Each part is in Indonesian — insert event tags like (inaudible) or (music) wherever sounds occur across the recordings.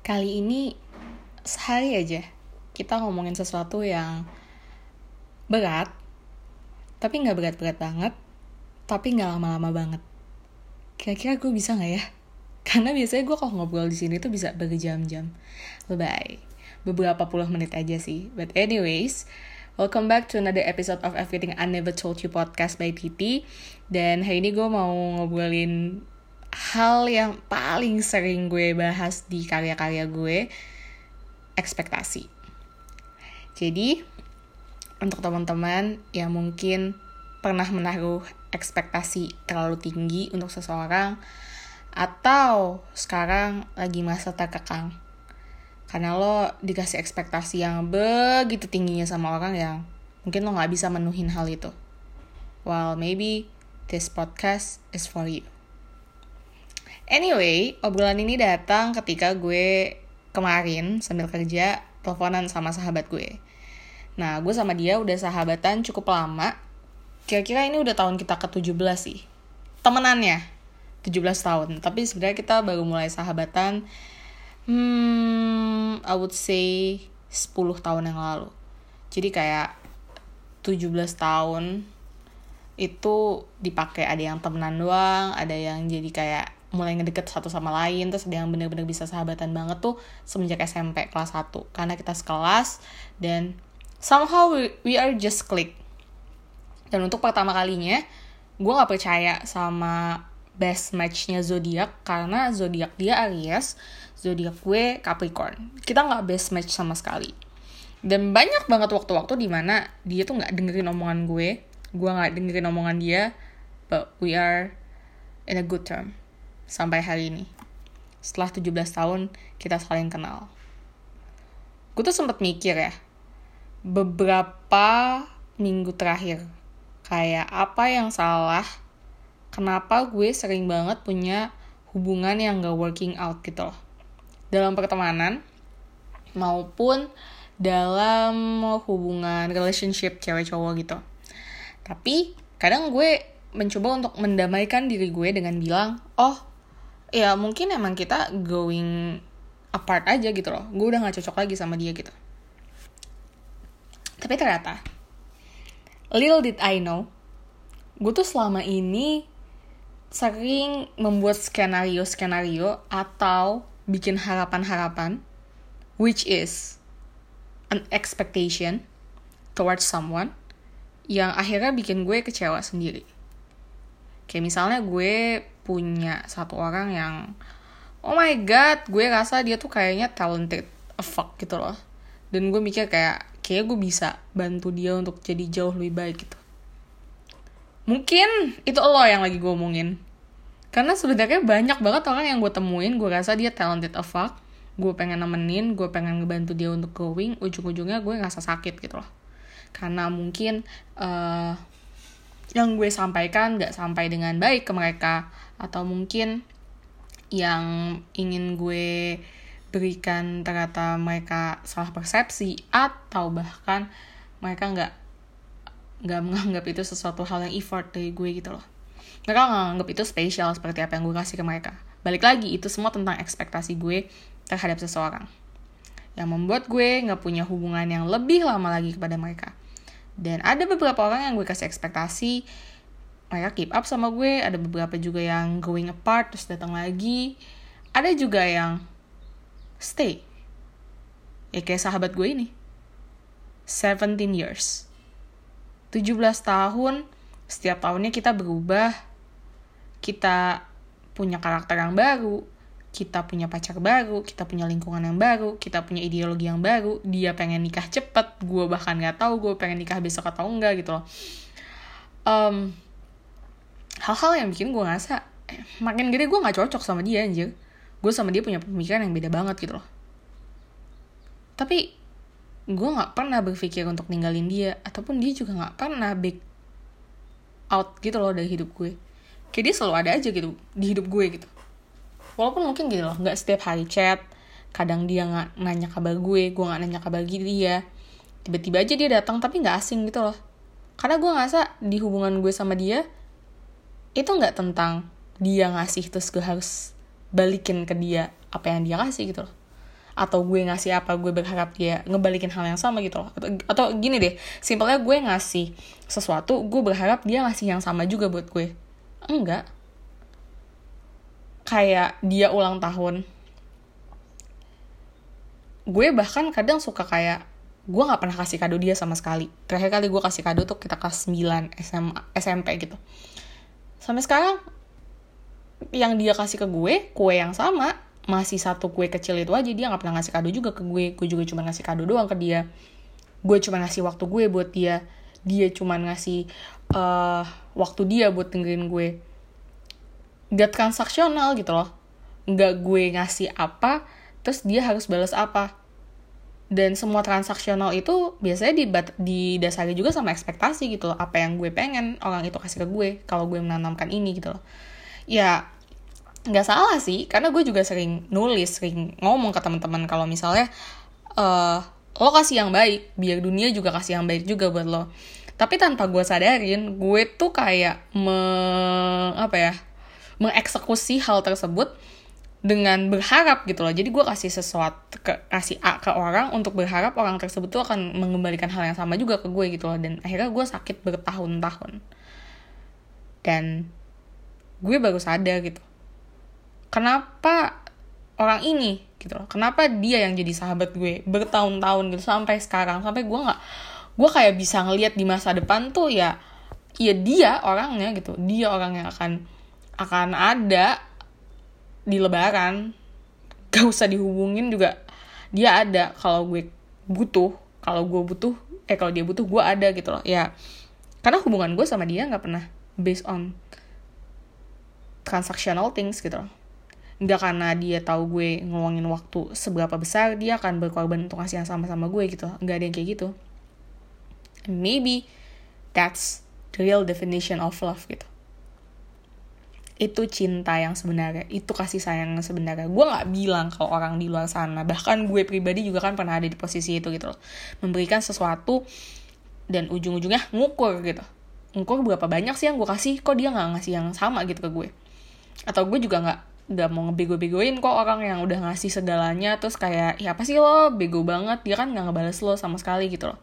Kali ini sehari aja kita ngomongin sesuatu yang berat, tapi nggak berat-berat banget, tapi nggak lama-lama banget. Kira-kira gue bisa nggak ya? (laughs) Karena biasanya gue kalau ngobrol di sini tuh bisa berjam-jam. Bye. Beberapa puluh menit aja sih. But anyways, welcome back to another episode of Everything I Never Told You podcast by Titi. Dan hari ini gue mau ngobrolin hal yang paling sering gue bahas di karya-karya gue ekspektasi. Jadi untuk teman-teman yang mungkin pernah menaruh ekspektasi terlalu tinggi untuk seseorang atau sekarang lagi masa terkekang karena lo dikasih ekspektasi yang begitu tingginya sama orang yang mungkin lo nggak bisa menuhin hal itu. Well, maybe this podcast is for you. Anyway, obrolan ini datang ketika gue kemarin sambil kerja teleponan sama sahabat gue. Nah, gue sama dia udah sahabatan cukup lama. Kira-kira ini udah tahun kita ke-17 sih. Temenannya, 17 tahun. Tapi sebenarnya kita baru mulai sahabatan, hmm, I would say 10 tahun yang lalu. Jadi kayak 17 tahun itu dipakai ada yang temenan doang, ada yang jadi kayak mulai ngedeket satu sama lain terus ada yang bener-bener bisa sahabatan banget tuh semenjak SMP kelas 1 karena kita sekelas dan somehow we, we are just click dan untuk pertama kalinya gue nggak percaya sama best matchnya zodiak karena zodiak dia Aries zodiak gue Capricorn. Kita nggak best match sama sekali. Dan banyak banget waktu-waktu di mana dia tuh nggak dengerin omongan gue gue nggak dengerin omongan dia but we are in a good term sampai hari ini. Setelah 17 tahun kita saling kenal. Gue tuh sempet mikir ya, beberapa minggu terakhir, kayak apa yang salah, kenapa gue sering banget punya hubungan yang gak working out gitu loh. Dalam pertemanan, maupun dalam hubungan relationship cewek cowok gitu. Tapi kadang gue mencoba untuk mendamaikan diri gue dengan bilang, oh ya mungkin emang kita going apart aja gitu loh gue udah gak cocok lagi sama dia gitu tapi ternyata little did I know gue tuh selama ini sering membuat skenario-skenario atau bikin harapan-harapan which is an expectation towards someone yang akhirnya bikin gue kecewa sendiri. Kayak misalnya gue punya satu orang yang oh my god gue rasa dia tuh kayaknya talented a fuck gitu loh. Dan gue mikir kayak kayak gue bisa bantu dia untuk jadi jauh lebih baik gitu. Mungkin itu lo yang lagi gue omongin. Karena sebenarnya banyak banget orang yang gue temuin gue rasa dia talented a fuck. Gue pengen nemenin gue pengen ngebantu dia untuk going ujung-ujungnya gue ngerasa sakit gitu loh. Karena mungkin uh, yang gue sampaikan gak sampai dengan baik ke mereka. Atau mungkin yang ingin gue berikan ternyata mereka salah persepsi atau bahkan mereka nggak nggak menganggap itu sesuatu hal yang effort dari gue gitu loh. Mereka nggak menganggap itu spesial seperti apa yang gue kasih ke mereka. Balik lagi itu semua tentang ekspektasi gue terhadap seseorang. Yang membuat gue nggak punya hubungan yang lebih lama lagi kepada mereka dan ada beberapa orang yang gue kasih ekspektasi mereka keep up sama gue. Ada beberapa juga yang going apart terus datang lagi. Ada juga yang stay. Ya kayak sahabat gue ini. 17 years. 17 tahun setiap tahunnya kita berubah. Kita punya karakter yang baru kita punya pacar baru, kita punya lingkungan yang baru, kita punya ideologi yang baru, dia pengen nikah cepet, gue bahkan nggak tahu gue pengen nikah besok atau enggak gitu loh. Um, hal-hal yang bikin gue ngerasa eh, makin gede gue nggak cocok sama dia anjir. Gue sama dia punya pemikiran yang beda banget gitu loh. Tapi gue nggak pernah berpikir untuk ninggalin dia ataupun dia juga nggak pernah back out gitu loh dari hidup gue. Kayak dia selalu ada aja gitu di hidup gue gitu walaupun mungkin gitu loh nggak setiap hari chat kadang dia nggak nanya kabar gue gue nggak nanya kabar dia. Tiba-tiba aja dia datang tapi nggak asing gitu loh. Karena gue ngerasa di hubungan gue sama dia itu nggak tentang dia ngasih terus gue harus balikin ke dia apa yang dia kasih gitu loh. Atau gue ngasih apa gue berharap dia ngebalikin hal yang sama gitu loh. Atau, atau gini deh simpelnya gue ngasih sesuatu gue berharap dia ngasih yang sama juga buat gue. Enggak kayak dia ulang tahun. Gue bahkan kadang suka kayak gue nggak pernah kasih kado dia sama sekali. Terakhir kali gue kasih kado tuh kita kelas 9 SMA, SMP gitu. Sampai sekarang yang dia kasih ke gue kue yang sama masih satu kue kecil itu aja dia nggak pernah ngasih kado juga ke gue. Gue juga cuma ngasih kado doang ke dia. Gue cuma ngasih waktu gue buat dia. Dia cuma ngasih uh, waktu dia buat dengerin gue gak transaksional gitu loh. Nggak gue ngasih apa terus dia harus balas apa. Dan semua transaksional itu biasanya didasari juga sama ekspektasi gitu loh. Apa yang gue pengen orang itu kasih ke gue kalau gue menanamkan ini gitu loh. Ya nggak salah sih karena gue juga sering nulis sering ngomong ke teman-teman kalau misalnya uh, lo kasih yang baik biar dunia juga kasih yang baik juga buat lo. Tapi tanpa gue sadarin gue tuh kayak me apa ya mengeksekusi hal tersebut dengan berharap gitu loh. Jadi gue kasih sesuatu ke kasih A ke orang untuk berharap orang tersebut tuh akan mengembalikan hal yang sama juga ke gue gitu loh. Dan akhirnya gue sakit bertahun-tahun. Dan gue baru sadar gitu kenapa orang ini gitu loh kenapa dia yang jadi sahabat gue bertahun-tahun gitu sampai sekarang. Sampai gue nggak gue kayak bisa ngelihat di masa depan tuh ya ya dia orangnya gitu. Dia orang yang akan akan ada di lebaran. Gak usah dihubungin juga. Dia ada kalau gue butuh. Kalau gue butuh eh kalau dia butuh gue ada gitu loh. Ya karena hubungan gue sama dia nggak pernah based on transactional things gitu loh. Nggak karena dia tahu gue ngeluangin waktu seberapa besar dia akan berkorban untuk ngasih yang sama-sama gue gitu. Nggak ada yang kayak gitu. Maybe that's the real definition of love gitu itu cinta yang sebenarnya itu kasih sayang yang sebenarnya. Gue nggak bilang kalau orang di luar sana bahkan gue pribadi juga kan pernah ada di posisi itu gitu loh memberikan sesuatu dan ujung-ujungnya ngukur gitu. Ngukur berapa banyak sih yang gue kasih kok dia nggak ngasih yang sama gitu ke gue? Atau gue juga nggak nggak mau ngebego-begoin kok orang yang udah ngasih segalanya terus kayak ya apa sih lo? Bego banget. Dia kan nggak ngebales lo sama sekali gitu loh.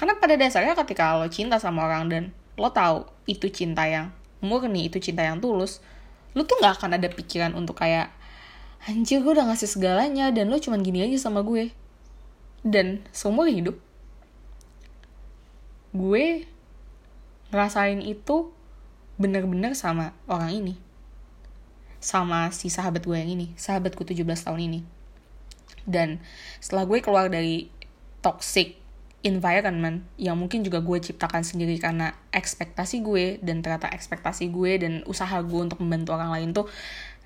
Karena pada dasarnya ketika lo cinta sama orang dan lo tahu itu cinta yang murni itu cinta yang tulus lo tuh nggak akan ada pikiran untuk kayak anjir gue udah ngasih segalanya dan lo cuman gini aja sama gue dan seumur hidup gue ngerasain itu bener-bener sama orang ini sama si sahabat gue yang ini, sahabatku 17 tahun ini. Dan setelah gue keluar dari toxic environment yang mungkin juga gue ciptakan sendiri karena ekspektasi gue dan ternyata ekspektasi gue dan usaha gue untuk membantu orang lain tuh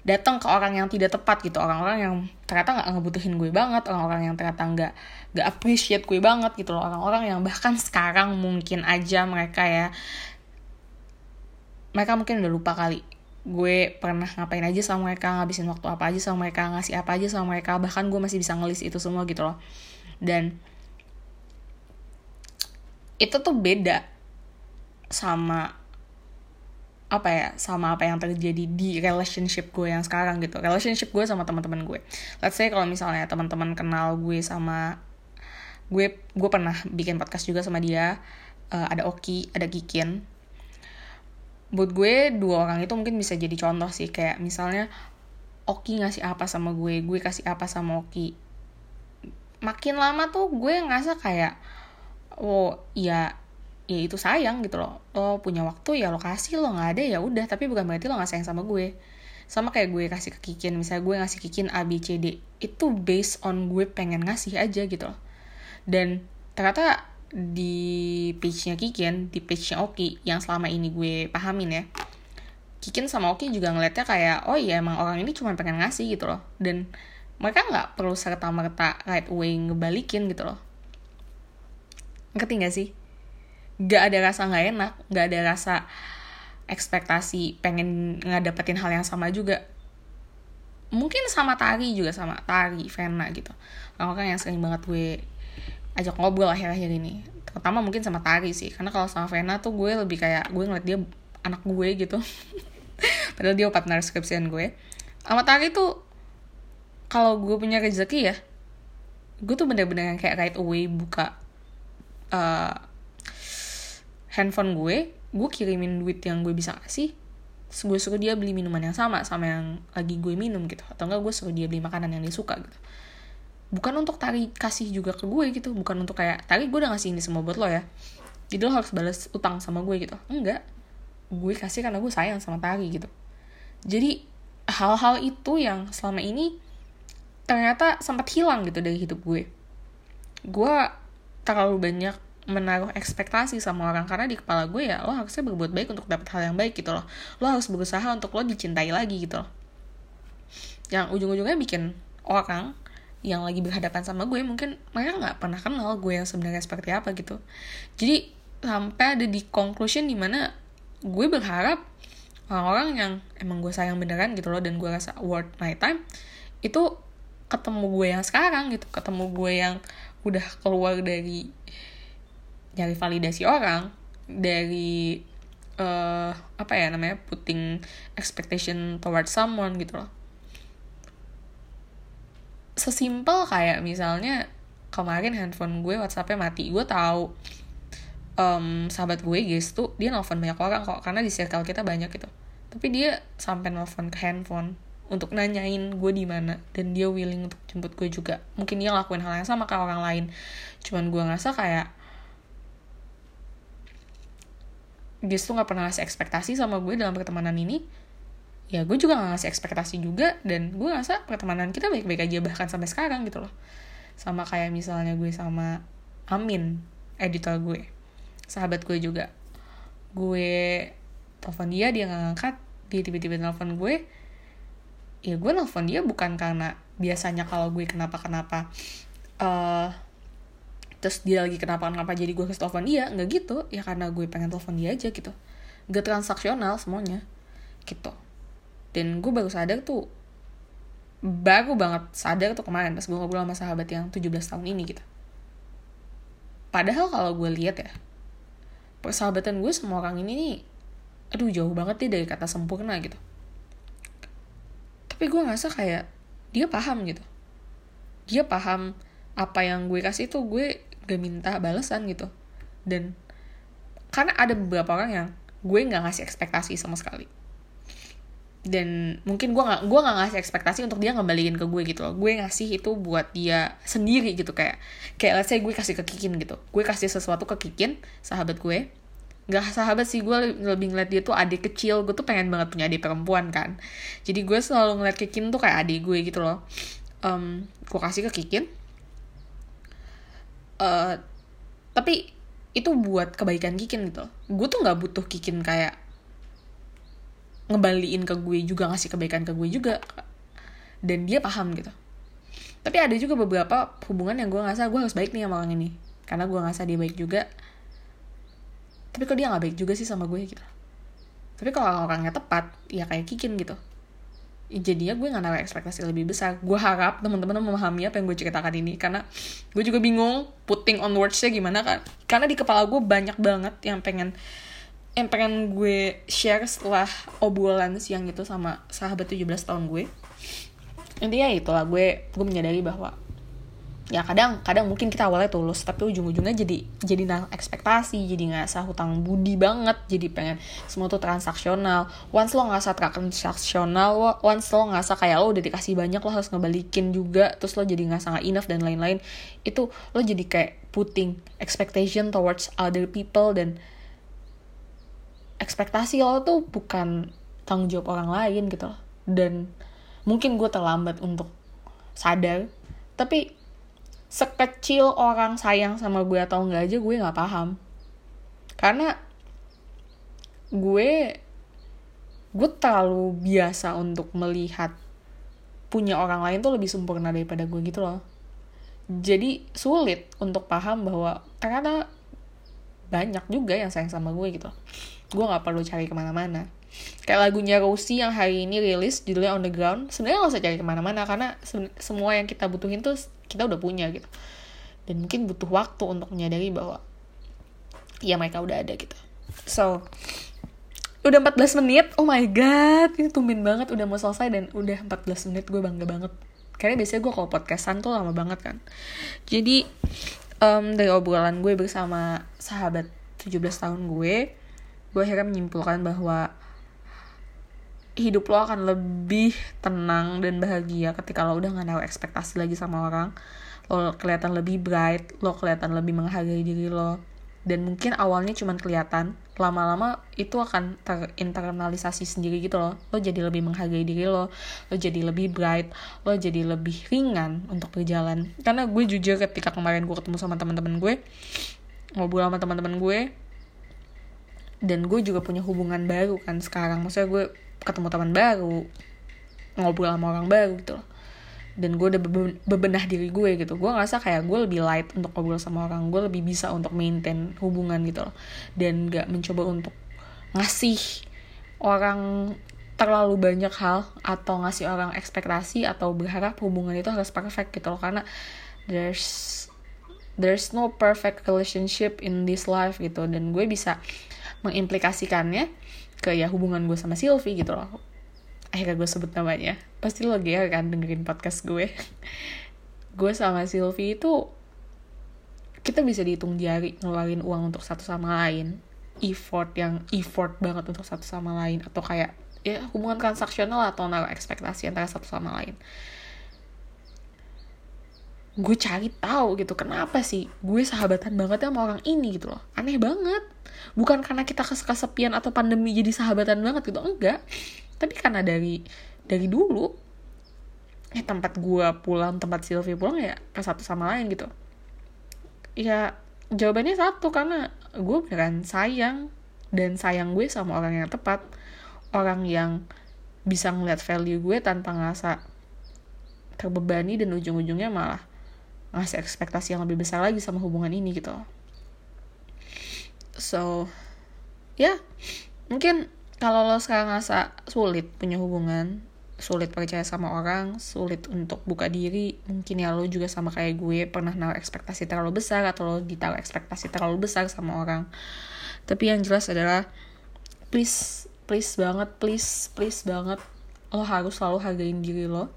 datang ke orang yang tidak tepat gitu. Orang-orang yang ternyata nggak ngebutuhin gue banget orang-orang yang ternyata nggak nggak appreciate gue banget gitu loh. Orang-orang yang bahkan sekarang mungkin aja mereka ya mereka mungkin udah lupa kali. Gue pernah ngapain aja sama mereka ngabisin waktu apa aja sama mereka ngasih apa aja sama mereka bahkan gue masih bisa ngelis itu semua gitu loh. Dan itu tuh beda sama apa ya sama apa yang terjadi di relationship gue yang sekarang gitu. Relationship gue sama teman-teman gue. Let's say kalau misalnya teman-teman kenal gue sama gue gue pernah bikin podcast juga sama dia uh, ada Oki ada Kikin. Buat gue dua orang itu mungkin bisa jadi contoh sih. Kayak misalnya Oki ngasih apa sama gue gue kasih apa sama Oki. Makin lama tuh gue ngerasa kayak oh ya ya itu sayang gitu loh lo punya waktu ya lo kasih lo nggak ada ya udah tapi bukan berarti lo nggak sayang sama gue sama kayak gue kasih ke Kikin misalnya gue ngasih Kikin A B C D itu based on gue pengen ngasih aja gitu loh dan ternyata di page-nya Kikin, di page-nya Oki yang selama ini gue pahamin ya. Kikin sama Oki juga ngeliatnya kayak, oh iya emang orang ini cuma pengen ngasih gitu loh. Dan mereka nggak perlu serta-merta right way ngebalikin gitu loh. Ngerti gak sih? Gak ada rasa nggak enak, gak ada rasa ekspektasi pengen ngedapetin hal yang sama juga. Mungkin sama Tari juga sama Tari, Vena gitu. Orang-orang yang sering banget gue ajak ngobrol akhir-akhir ini terutama mungkin sama Tari sih karena kalau sama Vena tuh gue lebih kayak gue ngeliat dia anak gue gitu (laughs) padahal dia partner skripsian gue sama Tari tuh kalau gue punya rezeki ya gue tuh bener-bener yang kayak right away buka uh, handphone gue gue kirimin duit yang gue bisa kasih terus gue suruh dia beli minuman yang sama sama yang lagi gue minum gitu. Atau enggak gue suruh dia beli makanan yang dia suka gitu. Bukan untuk tari kasih juga ke gue gitu. Bukan untuk kayak tari gue udah ngasih ini semua buat lo ya. Jadi lo harus balas utang sama gue gitu. Enggak. Gue kasih karena gue sayang sama tari gitu. Jadi hal-hal itu yang selama ini ternyata sempat hilang gitu dari hidup gue. Gue terlalu banyak menaruh ekspektasi sama orang. Karena di kepala gue ya lo harusnya berbuat baik untuk dapat hal yang baik gitu loh. Lo harus berusaha untuk lo dicintai lagi gitu loh. Yang ujung-ujungnya bikin orang yang lagi berhadapan sama gue mungkin mereka nggak pernah kenal gue yang sebenarnya seperti apa gitu. Jadi sampai ada di conclusion di mana gue berharap orang-orang yang emang gue sayang beneran gitu loh dan gue rasa worth my time itu ketemu gue yang sekarang gitu. Ketemu gue yang udah keluar dari nyari validasi orang dari uh, apa ya namanya putting expectation toward someone gitu loh. Sesimpel kayak misalnya kemarin handphone gue WhatsAppnya mati. Gue tahu um, sahabat gue guys tuh dia nelfon banyak orang kok karena di circle kita banyak gitu. Tapi dia sampai nelfon ke handphone untuk nanyain gue di mana dan dia willing untuk jemput gue juga. Mungkin dia ngelakuin hal yang sama kayak orang lain. Cuman gue ngerasa kayak dia tuh nggak pernah ngasih ekspektasi sama gue dalam pertemanan ini. Ya gue juga gak ngasih ekspektasi juga dan gue ngerasa pertemanan kita baik-baik aja bahkan sampai sekarang gitu loh. Sama kayak misalnya gue sama Amin editor gue sahabat gue juga. Gue telepon dia dia nggak ngangkat dia tiba-tiba telepon gue. Ya gue nelfon dia bukan karena biasanya kalau gue kenapa kenapa uh, terus dia lagi kenapa kenapa jadi gue kasih telepon dia? Nggak gitu. Ya karena gue pengen telepon dia aja gitu. Gak transaksional semuanya. Gitu. Dan gue baru sadar tuh baru banget sadar tuh kemarin pas gue ngobrol sama sahabat yang 17 tahun ini gitu. Padahal kalau gue lihat ya persahabatan gue sama orang ini nih aduh jauh banget deh dari kata sempurna gitu. Tapi gue ngerasa kayak dia paham gitu. Dia paham apa yang gue kasih tuh gue gak minta balasan gitu. Dan karena ada beberapa orang yang gue nggak ngasih ekspektasi sama sekali. Dan mungkin gue nggak gue nggak ngasih ekspektasi untuk dia ngembaliin ke gue gitu loh. Gue ngasih itu buat dia sendiri gitu kayak kayak let's say gue kasih ke Kikin gitu. Gue kasih sesuatu ke Kikin sahabat gue. Nggak sahabat sih gue lebih ngeliat dia tuh adik kecil. Gue tuh pengen banget punya adik perempuan kan. Jadi gue selalu ngeliat Kikin tuh kayak adik gue gitu loh. Um, gue kasih ke Kikin uh, tapi itu buat kebaikan Kikin gitu. Gue tuh nggak butuh Kikin kayak ngebaliin ke gue juga ngasih kebaikan ke gue juga. Dan dia paham gitu. Tapi ada juga beberapa hubungan yang gue ngerasa gue harus baik nih sama orang ini. Karena gue ngerasa dia baik juga. Tapi kok dia nggak baik juga sih sama gue gitu? Tapi kalau orangnya tepat ya kayak Kikin gitu jadinya gue gak naruh ekspektasi lebih besar. Gue harap teman-teman memahami apa yang gue ceritakan ini. Karena gue juga bingung putting on wordsnya gimana kan karena di kepala gue banyak banget yang pengen yang pengen gue share setelah obrolan siang itu sama sahabat 17 tahun gue. Intinya itulah gue gue menyadari bahwa ya kadang kadang mungkin kita awalnya tulus tapi ujung-ujungnya jadi jadi naruh ekspektasi jadi nggak sah hutang budi banget jadi pengen semua tuh transaksional. Once lo nggak sah transaksional once lo nggak sah kayak lo udah dikasih banyak lo harus ngebalikin juga terus lo jadi nggak sangat enough dan lain-lain itu lo jadi kayak putting expectation towards other people dan ekspektasi lo tuh bukan tanggung jawab orang lain gitu. Loh dan mungkin gue terlambat untuk sadar tapi sekecil orang sayang sama gue atau enggak aja gue nggak paham. Karena gue gue terlalu biasa untuk melihat punya orang lain tuh lebih sempurna daripada gue gitu loh. Jadi sulit untuk paham bahwa ternyata banyak juga yang sayang sama gue gitu. Gue nggak perlu cari ke mana-mana kayak lagunya Rosie yang hari ini rilis judulnya On the Ground sebenarnya nggak usah cari ke mana-mana karena semua yang kita butuhin tuh kita udah punya gitu. Dan mungkin butuh waktu untuk menyadari bahwa ya mereka udah ada gitu. So udah 14 menit oh my god ini tumben banget udah mau selesai dan udah 14 menit gue bangga banget. Karena biasanya gue kalau podcastan tuh lama banget kan. Jadi um, dari obrolan gue bersama sahabat 17 tahun gue gue akhirnya menyimpulkan bahwa hidup lo akan lebih tenang dan bahagia ketika lo udah gak naruh ekspektasi lagi sama orang. Lo kelihatan lebih bright lo kelihatan lebih menghargai diri lo. Dan mungkin awalnya cuma kelihatan lama-lama itu akan terinternalisasi sendiri gitu loh. Lo jadi lebih menghargai diri lo lo jadi lebih bright lo jadi lebih ringan untuk berjalan. Karena gue jujur ketika kemarin gue ketemu sama teman-teman gue ngobrol sama teman-teman gue dan gue juga punya hubungan baru kan sekarang. Maksudnya gue ketemu teman baru ngobrol sama orang baru gitu loh. Dan gue udah bebenah diri gue gitu. Gue ngerasa kayak gue lebih light untuk ngobrol sama orang gue lebih bisa untuk maintain hubungan gitu loh. Dan gak mencoba untuk ngasih orang terlalu banyak hal atau ngasih orang ekspektasi atau berharap hubungan itu harus perfect gitu loh. Karena there's there's no perfect relationship in this life gitu. Dan gue bisa mengimplikasikannya ke ya hubungan gue sama Sylvie gitu loh. Akhirnya gue sebut namanya. Pasti lo ya kan dengerin podcast gue. (laughs) Gue sama Sylvie itu kita bisa dihitung jari ngeluarin uang untuk satu sama lain. Effort yang effort banget untuk satu sama lain. Atau kayak ya hubungan transaksional atau naruh ekspektasi antara satu sama lain. Gue cari tahu gitu kenapa sih gue sahabatan banget sama orang ini gitu loh. Aneh banget bukan karena kita kesepian atau pandemi jadi sahabatan banget gitu enggak. Tapi karena dari dari dulu ya tempat gue pulang tempat Sylvie pulang ya ke satu sama lain gitu. Ya jawabannya satu karena gue beneran sayang dan sayang gue sama orang yang tepat. Orang yang bisa ngeliat value gue tanpa ngerasa terbebani dan ujung-ujungnya malah ngasih ekspektasi yang lebih besar lagi sama hubungan ini gitu so ya. Yeah, mungkin kalau lo sekarang ngerasa sulit punya hubungan sulit percaya sama orang sulit untuk buka diri mungkin ya lo juga sama kayak gue pernah naruh ekspektasi terlalu besar atau lo ditaruh ekspektasi terlalu besar sama orang. Tapi yang jelas adalah please please banget please please banget lo harus selalu hargain diri lo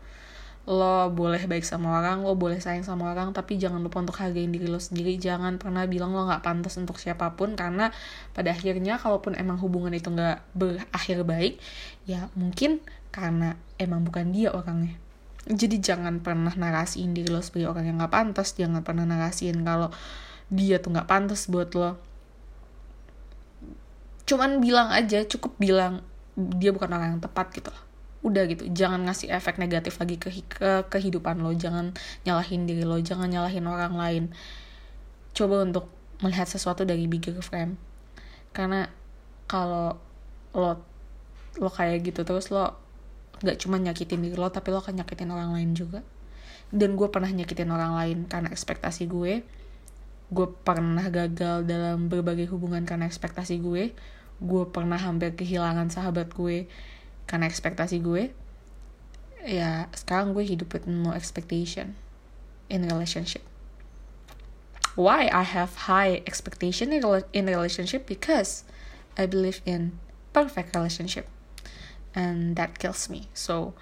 lo boleh baik sama orang, lo boleh sayang sama orang, tapi jangan lupa untuk hargain diri lo sendiri. Jangan pernah bilang lo gak pantas untuk siapa pun, karena pada akhirnya kalaupun emang hubungan itu gak berakhir baik, ya mungkin karena emang bukan dia orangnya. Jadi jangan pernah narasiin diri lo sebagai orang yang gak pantas, jangan pernah narasiin kalau dia tuh gak pantas buat lo. Cuman bilang aja, cukup bilang dia bukan orang yang tepat gitu loh udah gitu. Jangan ngasih efek negatif lagi ke, ke kehidupan lo. Jangan nyalahin diri lo. Jangan nyalahin orang lain. Coba untuk melihat sesuatu dari bigger frame. Karena kalau lo lo kayak gitu terus lo nggak cuma nyakitin diri lo tapi lo akan nyakitin orang lain juga. Dan gue pernah nyakitin orang lain karena ekspektasi gue. Gue pernah gagal dalam berbagai hubungan karena ekspektasi gue. Gue pernah hampir kehilangan sahabat gue karena ekspektasi gue ya sekarang gue hidup with no expectation in relationship. Why I have high expectation in in relationship? Because I believe in perfect relationship. And that kills me. So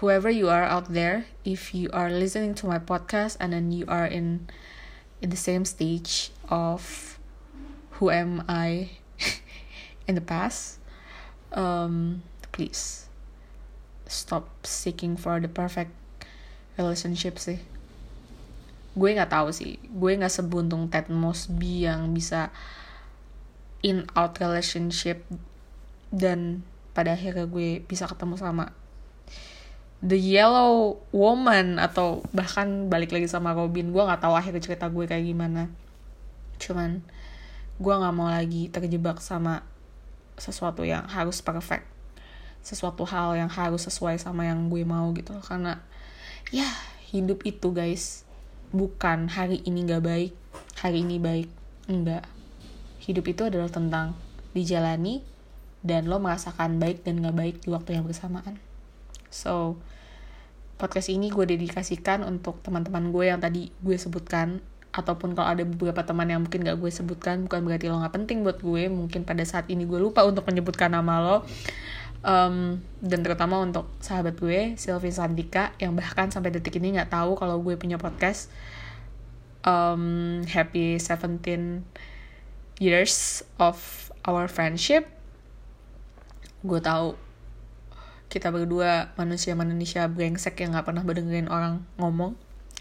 whoever you are out there if you are listening to my podcast and then you are in in the same stage of who am I (laughs) in the past um, please stop seeking for the perfect relationship sih. Gue nggak tahu sih. Gue nggak sebuntung Ted Mosby yang bisa in out relationship dan pada akhirnya gue bisa ketemu sama the yellow woman atau bahkan balik lagi sama Robin. Gue nggak tahu akhir cerita gue kayak gimana. Cuman gue nggak mau lagi terjebak sama sesuatu yang harus perfect. Sesuatu hal yang harus sesuai sama yang gue mau gitu. Karena ya hidup itu guys bukan hari ini gak baik hari ini baik. Enggak. Hidup itu adalah tentang dijalani dan lo merasakan baik dan gak baik di waktu yang bersamaan. So podcast ini gue dedikasikan untuk teman-teman gue yang tadi gue sebutkan ataupun kalau ada beberapa teman yang mungkin gak gue sebutkan bukan berarti lo gak penting buat gue. Mungkin pada saat ini gue lupa untuk menyebutkan nama lo. Um, dan terutama untuk sahabat gue Sylvie Sandika yang bahkan sampai detik ini nggak tahu kalau gue punya podcast. Um, happy 17 years of our friendship. Gue tahu kita berdua manusia-manusia brengsek yang nggak pernah berdengerin orang ngomong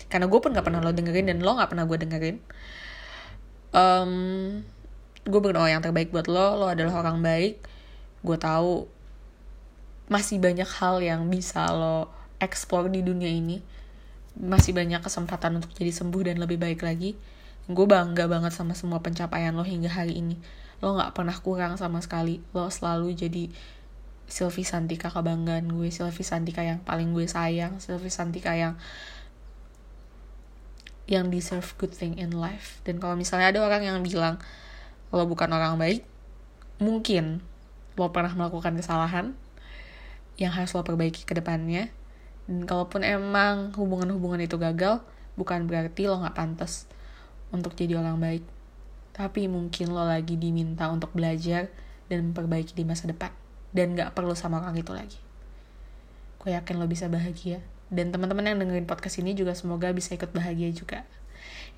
karena gue pun nggak pernah lo dengerin dan lo nggak pernah gue dengerin. Um, gue berdoa yang terbaik buat lo lo adalah orang baik. Gue tahu masih banyak hal yang bisa lo explore di dunia ini. Masih banyak kesempatan untuk jadi sembuh dan lebih baik lagi. Gue bangga banget sama semua pencapaian lo hingga hari ini. Lo nggak pernah kurang sama sekali. Lo selalu jadi Sylvie Santika kebanggaan gue Sylvie Santika yang paling gue sayang Sylvie Santika yang yang deserve good thing in life dan kalau misalnya ada orang yang bilang lo bukan orang baik mungkin lo pernah melakukan kesalahan yang harus lo perbaiki ke depannya dan kalaupun emang hubungan-hubungan itu gagal bukan berarti lo gak pantas untuk jadi orang baik tapi mungkin lo lagi diminta untuk belajar dan memperbaiki di masa depan dan gak perlu sama orang itu lagi. Gue yakin lo bisa bahagia. Dan teman-teman yang dengerin podcast ini juga semoga bisa ikut bahagia juga.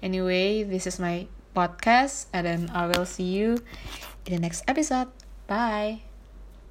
Anyway, this is my podcast and then I will see you in the next episode. Bye.